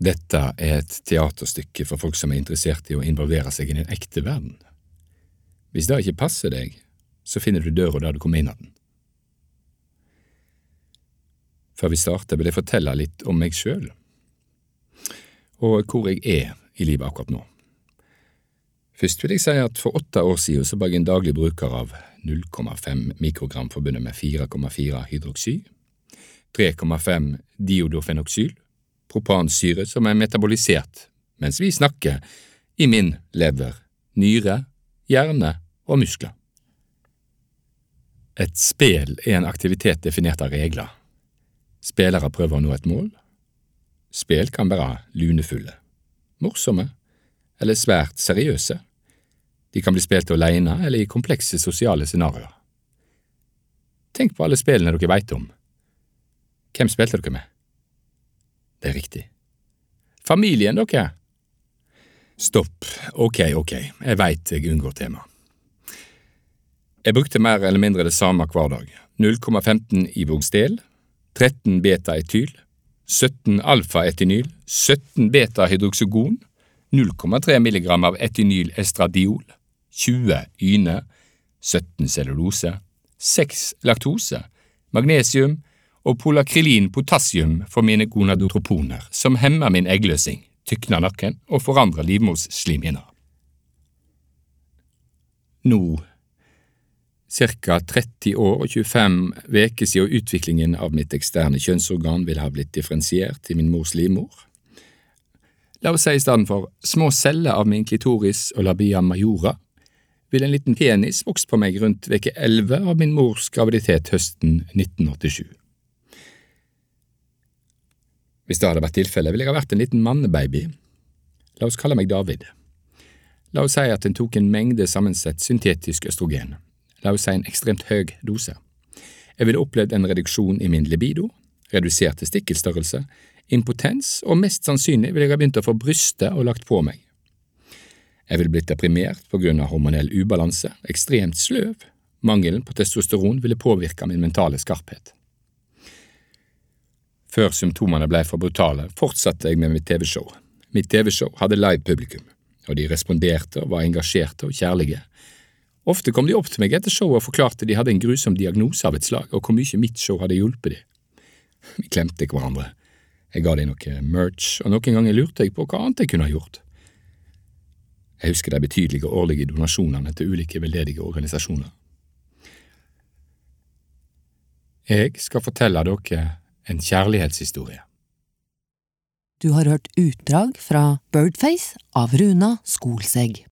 Dette er et teaterstykke for folk som er interessert i å involvere seg i den ekte verden. Hvis det ikke passer deg, så finner du døra der du kom inn av den. Før vi starter, vil jeg fortelle litt om meg sjøl, og hvor jeg er i livet akkurat nå. Først vil jeg si at for åtte år siden så var jeg en daglig bruker av 0,5 mikrogram forbundet med 4,4 hydroksy, 3,5 diodofenoksyl, propansyre som er metabolisert mens vi snakker, i min lever, nyre, hjerne og muskler. Et spel er en aktivitet definert av regler. Spillere prøver å nå et mål. Spill kan være lunefulle, morsomme eller svært seriøse. De kan bli spilt alene eller i komplekse sosiale scenarioer. Tenk på alle spillene dere veit om. Hvem spilte dere med? Det er riktig. Familien dere? Stopp, ok, ok, jeg veit jeg unngår temaet. Jeg brukte mer eller mindre det samme hver dag. 0,15 ivogstel, 13 beta-etyl, 17 alfa-etinyl, 17 beta-hydroksygon, 0,3 milligram av etinyl estradiol, 20 yne, 17 cellulose, 6 laktose, magnesium og polakrylin potassium for mine gonadotroponer, som hemmer min eggløsing, tykner nakken og forandrer livmorsslimhinner. Nå, ca 30 år og 25 veker siden utviklingen av mitt eksterne kjønnsorgan vil ha blitt differensiert i min mors livmor. La oss si i stedet for små celler av min klitoris og labia majora, vil en liten penis vokst på meg rundt veke 11 av min mors graviditet høsten 1987. Hvis det hadde vært tilfellet, ville jeg ha vært en liten mannebaby. La oss kalle meg David. La oss si at en tok en mengde sammensett syntetisk østrogen, la oss si en ekstremt høy dose. Jeg ville opplevd en reduksjon i min libido, redusert testikkelstørrelse, impotens, og mest sannsynlig ville jeg ha begynt å få brystet og lagt på meg. Jeg ville blitt deprimert på grunn av hormonell ubalanse, ekstremt sløv, mangelen på testosteron ville påvirke min mentale skarphet. Før symptomene ble for brutale, fortsatte jeg med mitt TV-show. Mitt TV-show hadde live publikum, og de responderte og var engasjerte og kjærlige. Ofte kom de opp til meg etter showet og forklarte de hadde en grusom diagnose av et slag, og hvor mye mitt show hadde hjulpet dem. Vi klemte hverandre. Jeg ga dem noe merch, og noen ganger lurte jeg på hva annet jeg kunne ha gjort. Jeg husker de betydelige årlige donasjonene til ulike veldedige organisasjoner. Jeg skal fortelle dere en kjærlighetshistorie. Du har hørt utdrag fra Birdface av Runa Skolsegg.